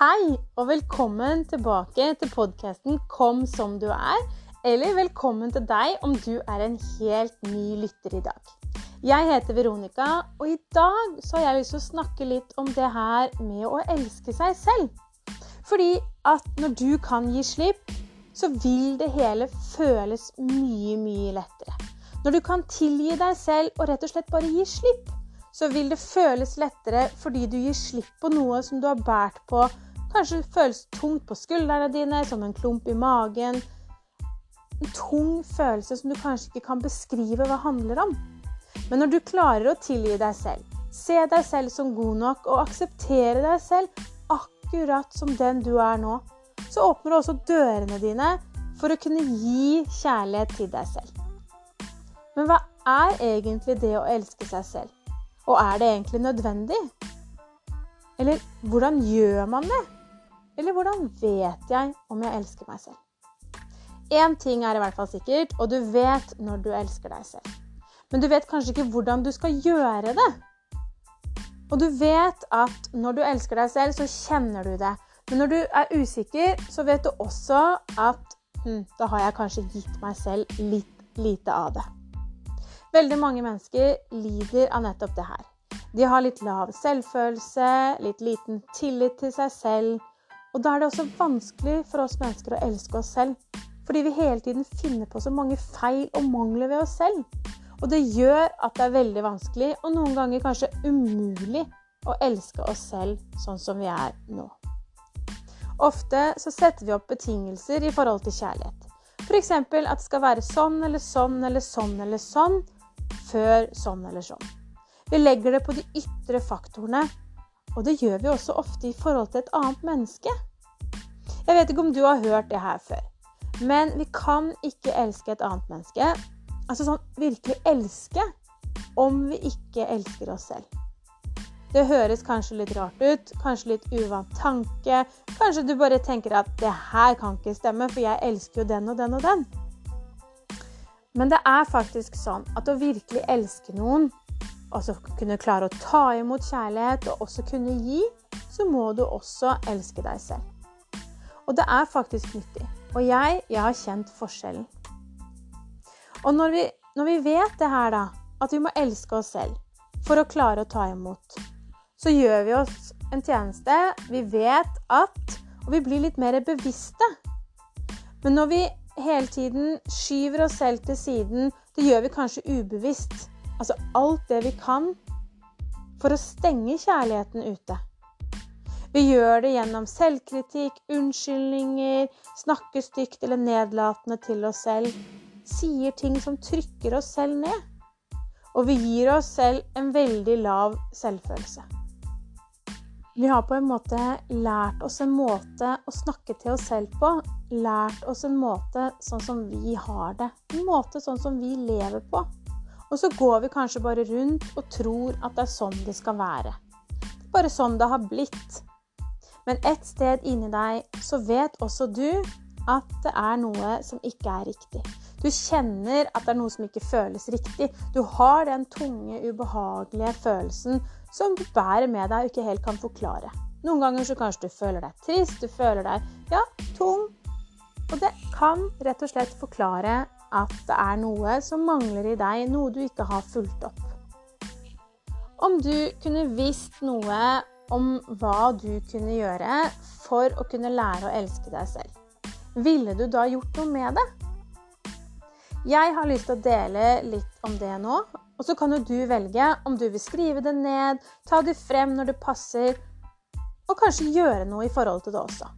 Hei, og velkommen tilbake til podkasten 'Kom som du er'. Eller velkommen til deg om du er en helt ny lytter i dag. Jeg heter Veronica, og i dag så har jeg lyst til å snakke litt om det her med å elske seg selv. Fordi at når du kan gi slipp, så vil det hele føles mye, mye lettere. Når du kan tilgi deg selv og rett og slett bare gi slipp, så vil det føles lettere fordi du gir slipp på noe som du har båret på. Kanskje føles tungt på skuldrene dine, som en klump i magen. En tung følelse som du kanskje ikke kan beskrive hva handler om. Men når du klarer å tilgi deg selv, se deg selv som god nok og akseptere deg selv akkurat som den du er nå, så åpner du også dørene dine for å kunne gi kjærlighet til deg selv. Men hva er egentlig det å elske seg selv? Og er det egentlig nødvendig? Eller hvordan gjør man det? Eller hvordan vet jeg om jeg elsker meg selv? Én ting er i hvert fall sikkert, og du vet når du elsker deg selv. Men du vet kanskje ikke hvordan du skal gjøre det. Og du vet at når du elsker deg selv, så kjenner du det. Men når du er usikker, så vet du også at hm, da har jeg kanskje gitt meg selv litt lite av det. Veldig mange mennesker lider av nettopp det her. De har litt lav selvfølelse, litt liten tillit til seg selv. Og da er det også vanskelig for oss mennesker å elske oss selv. Fordi vi hele tiden finner på så mange feil og mangler ved oss selv. Og det gjør at det er veldig vanskelig, og noen ganger kanskje umulig, å elske oss selv sånn som vi er nå. Ofte så setter vi opp betingelser i forhold til kjærlighet. F.eks. at det skal være sånn eller sånn eller sånn eller sånn før sånn eller sånn. Vi legger det på de ytre faktorene, og det gjør vi også ofte i forhold til et annet menneske. Jeg vet ikke om du har hørt det her før, men vi kan ikke elske et annet menneske, altså sånn virkelig elske, om vi ikke elsker oss selv. Det høres kanskje litt rart ut, kanskje litt uvant tanke. Kanskje du bare tenker at 'det her kan ikke stemme, for jeg elsker jo den og den og den'. Men det er faktisk sånn at å virkelig elske noen, altså kunne klare å ta imot kjærlighet og også kunne gi, så må du også elske deg selv. Og det er faktisk nyttig. Og jeg, jeg har kjent forskjellen. Og når vi, når vi vet det her, da, at vi må elske oss selv for å klare å ta imot, så gjør vi oss en tjeneste. Vi vet at Og vi blir litt mer bevisste. Men når vi hele tiden skyver oss selv til siden. Det gjør vi kanskje ubevisst. Altså alt det vi kan for å stenge kjærligheten ute. Vi gjør det gjennom selvkritikk, unnskyldninger, snakker stygt eller nedlatende til oss selv. Sier ting som trykker oss selv ned. Og vi gir oss selv en veldig lav selvfølelse. Vi har på en måte lært oss en måte å snakke til oss selv på. Lært oss en måte sånn som vi har det. En måte sånn som vi lever på. Og så går vi kanskje bare rundt og tror at det er sånn det skal være. Bare sånn det har blitt. Men et sted inni deg så vet også du at det er noe som ikke er riktig. Du kjenner at det er noe som ikke føles riktig. Du har den tunge, ubehagelige følelsen som du bærer med deg og ikke helt kan forklare. Noen ganger så kanskje du føler deg trist, du føler deg ja, tung. Og det kan rett og slett forklare at det er noe som mangler i deg, noe du ikke har fulgt opp. Om du kunne visst noe om hva du kunne gjøre for å kunne lære å elske deg selv, ville du da gjort noe med det? Jeg har lyst til å dele litt om det nå. Og så kan jo du velge om du vil skrive det ned, ta det frem når det passer, og kanskje gjøre noe i forhold til det også.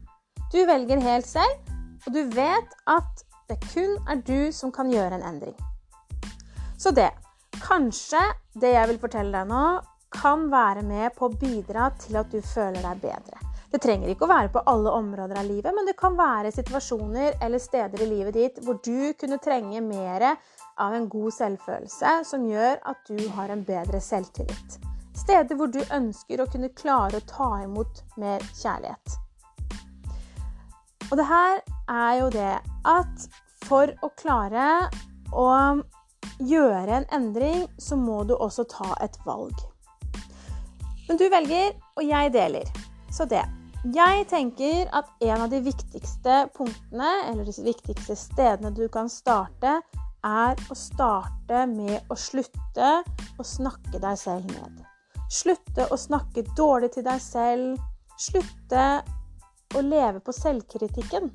Du velger helt selv, og du vet at det kun er du som kan gjøre en endring. Så det Kanskje det jeg vil fortelle deg nå, kan være med på å bidra til at du føler deg bedre. Det trenger ikke å være på alle områder av livet, men det kan være situasjoner eller steder i livet ditt hvor du kunne trenge mer av en god selvfølelse som gjør at du har en bedre selvtillit. Steder hvor du ønsker å kunne klare å ta imot mer kjærlighet. Og det her er jo det at for å klare å gjøre en endring, så må du også ta et valg. Men du velger, og jeg deler. Så det. Jeg tenker at en av de viktigste punktene, eller de viktigste stedene du kan starte, er å starte med å slutte å snakke deg selv ned. Slutte å snakke dårlig til deg selv. Slutte å leve på selvkritikken.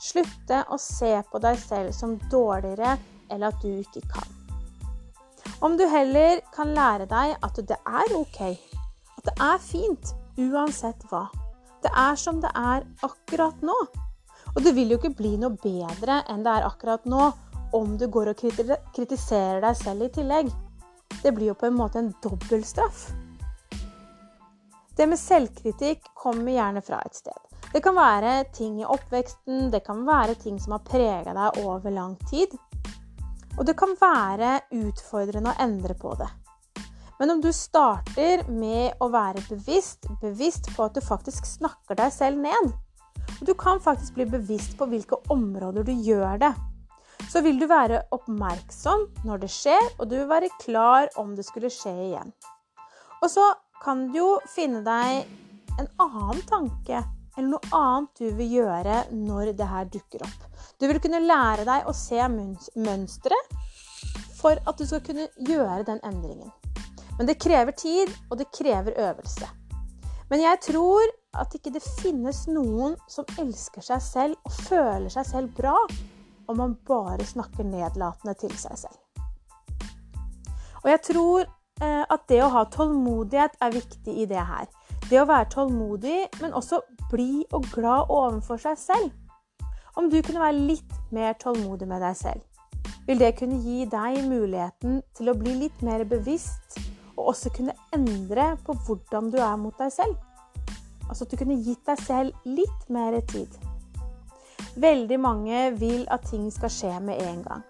Slutte å se på deg selv som dårligere eller at du ikke kan. Om du heller kan lære deg at det er ok, at det er fint uansett hva. Det er som det er akkurat nå. Og det vil jo ikke bli noe bedre enn det er akkurat nå om du går og kritiserer deg selv i tillegg. Det blir jo på en måte en dobbeltstraff. Det med selvkritikk kommer gjerne fra et sted. Det kan være ting i oppveksten, det kan være ting som har prega deg over lang tid. Og det kan være utfordrende å endre på det. Men om du starter med å være bevisst, bevisst på at du faktisk snakker deg selv ned og Du kan faktisk bli bevisst på hvilke områder du gjør det. Så vil du være oppmerksom når det skjer, og du vil være klar om det skulle skje igjen. Og så kan du jo finne deg en annen tanke eller noe annet du vil gjøre når det her dukker opp. Du vil kunne lære deg å se mønstre for at du skal kunne gjøre den endringen. Men det krever tid, og det krever øvelse. Men jeg tror at ikke det finnes noen som elsker seg selv og føler seg selv bra om man bare snakker nedlatende til seg selv. Og jeg tror eh, at det å ha tålmodighet er viktig i det her. Det å være tålmodig, men også blid og glad overfor seg selv. Om du kunne være litt mer tålmodig med deg selv, vil det kunne gi deg muligheten til å bli litt mer bevisst og også kunne endre på hvordan du er mot deg selv. Altså at du kunne gitt deg selv litt mer tid. Veldig mange vil at ting skal skje med en gang.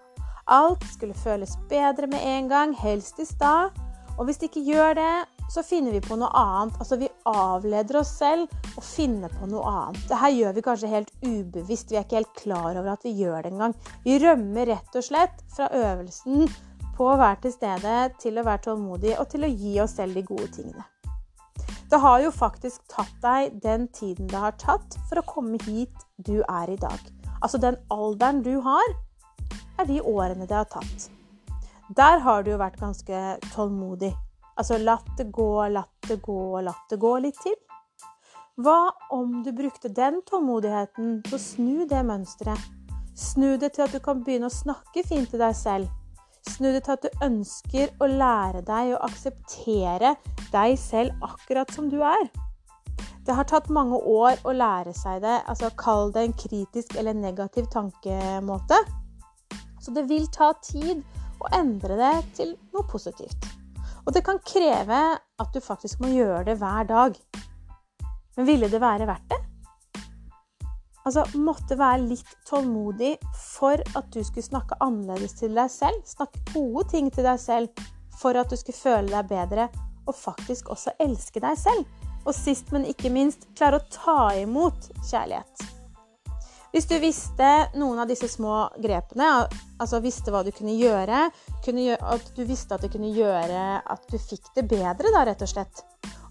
Alt skulle føles bedre med en gang, helst i stad. Og hvis det ikke gjør det, så finner vi på noe annet. Altså vi avleder oss selv og finner på noe annet. Dette gjør vi kanskje helt ubevisst. Vi er ikke helt klar over at vi gjør det engang. Vi rømmer rett og slett fra øvelsen på å være til stede, til å være tålmodig og til å gi oss selv de gode tingene. Det har jo faktisk tatt deg den tiden det har tatt for å komme hit du er i dag. Altså den alderen du har, er de årene det har tatt. Der har du jo vært ganske tålmodig. Altså latt det gå, latt det gå, og latt det gå litt til. Hva om du brukte den tålmodigheten til å snu det mønsteret? Snu det til at du kan begynne å snakke fint til deg selv Snu det til at du ønsker å lære deg å akseptere deg selv akkurat som du er. Det har tatt mange år å lære seg det. altså Kall det en kritisk eller negativ tankemåte. Så det vil ta tid å endre det til noe positivt. Og det kan kreve at du faktisk må gjøre det hver dag. Men ville det være verdt det? Altså, måtte være litt tålmodig for at du skulle snakke annerledes til deg selv. Snakke gode ting til deg selv for at du skulle føle deg bedre, og faktisk også elske deg selv. Og sist, men ikke minst, klare å ta imot kjærlighet. Hvis du visste noen av disse små grepene, altså visste hva du kunne gjøre, kunne gjøre at du visste at det kunne gjøre at du fikk det bedre, da, rett og slett.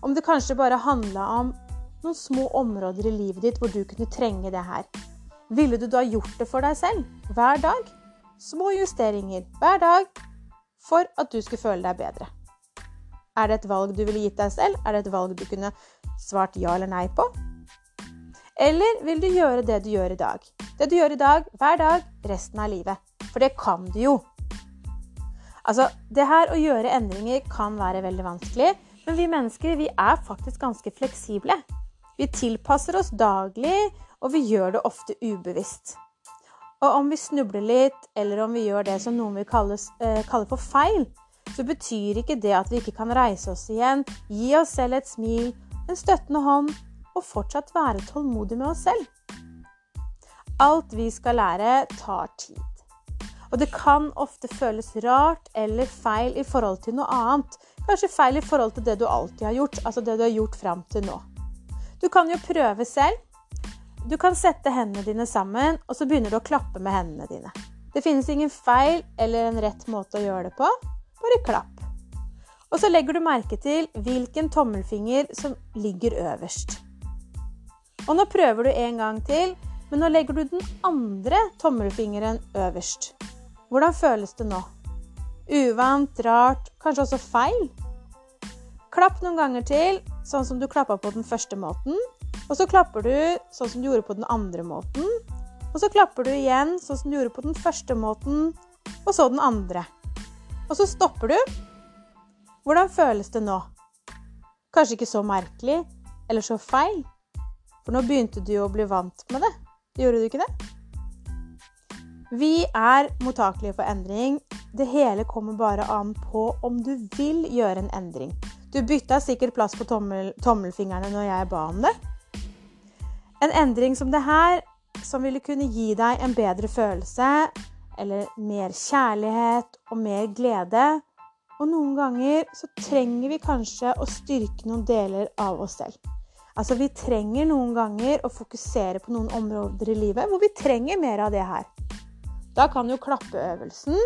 Om det kanskje bare handla om noen små områder i livet ditt hvor du kunne trenge det her. Ville du da gjort det for deg selv hver dag? Små justeringer hver dag for at du skulle føle deg bedre. Er det et valg du ville gitt deg selv? Er det et valg du kunne svart ja eller nei på? Eller vil du gjøre det du gjør i dag? Det du gjør i dag, hver dag, resten av livet. For det kan du jo. Altså, det her å gjøre endringer kan være veldig vanskelig, men vi mennesker vi er faktisk ganske fleksible. Vi tilpasser oss daglig, og vi gjør det ofte ubevisst. Og om vi snubler litt, eller om vi gjør det som noen vil eh, kalle for feil, så betyr ikke det at vi ikke kan reise oss igjen, gi oss selv et smil, en støttende hånd, og fortsatt være tålmodig med oss selv. Alt vi skal lære, tar tid. Og det kan ofte føles rart eller feil i forhold til noe annet. Kanskje feil i forhold til det du alltid har gjort, altså det du har gjort fram til nå. Du kan jo prøve selv. Du kan sette hendene dine sammen, og så begynner du å klappe med hendene dine. Det finnes ingen feil eller en rett måte å gjøre det på. Bare klapp. Og så legger du merke til hvilken tommelfinger som ligger øverst. Og nå prøver du en gang til, men nå legger du den andre tommelfingeren øverst. Hvordan føles det nå? Uvant, rart, kanskje også feil? Klapp noen ganger til, sånn som du klappa på den første måten. Og så klapper du sånn som du gjorde på den andre måten. Og så klapper du igjen sånn som du gjorde på den første måten, og så den andre. Og så stopper du. Hvordan føles det nå? Kanskje ikke så merkelig eller så feil? For nå begynte du jo å bli vant med det. Gjorde du ikke det? Vi er mottakelige for endring. Det hele kommer bare an på om du vil gjøre en endring. Du bytta sikkert plass på tommel, tommelfingrene når jeg ba om det. En endring som det her, som ville kunne gi deg en bedre følelse, eller mer kjærlighet og mer glede. Og noen ganger så trenger vi kanskje å styrke noen deler av oss selv. Altså Vi trenger noen ganger å fokusere på noen områder i livet hvor vi trenger mer av det her. Da kan jo klappeøvelsen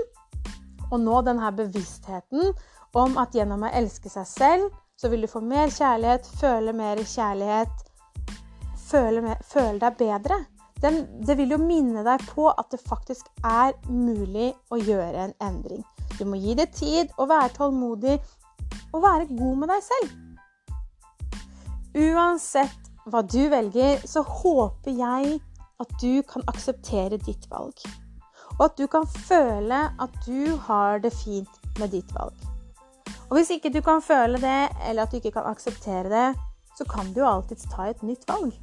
og nå denne bevisstheten om at gjennom å elske seg selv, så vil du få mer kjærlighet, føle mer kjærlighet, føle, mer, føle deg bedre den, det vil jo minne deg på at det faktisk er mulig å gjøre en endring. Du må gi det tid og være tålmodig og være god med deg selv. Uansett hva du velger, så håper jeg at du kan akseptere ditt valg. Og at du kan føle at du har det fint med ditt valg. Og hvis ikke du kan føle det, eller at du ikke kan akseptere det, så kan du jo alltids ta et nytt valg.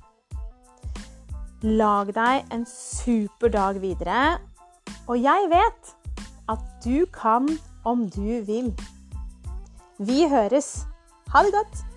Lag deg en super dag videre. Og jeg vet at du kan om du vil. Vi høres. Ha det godt!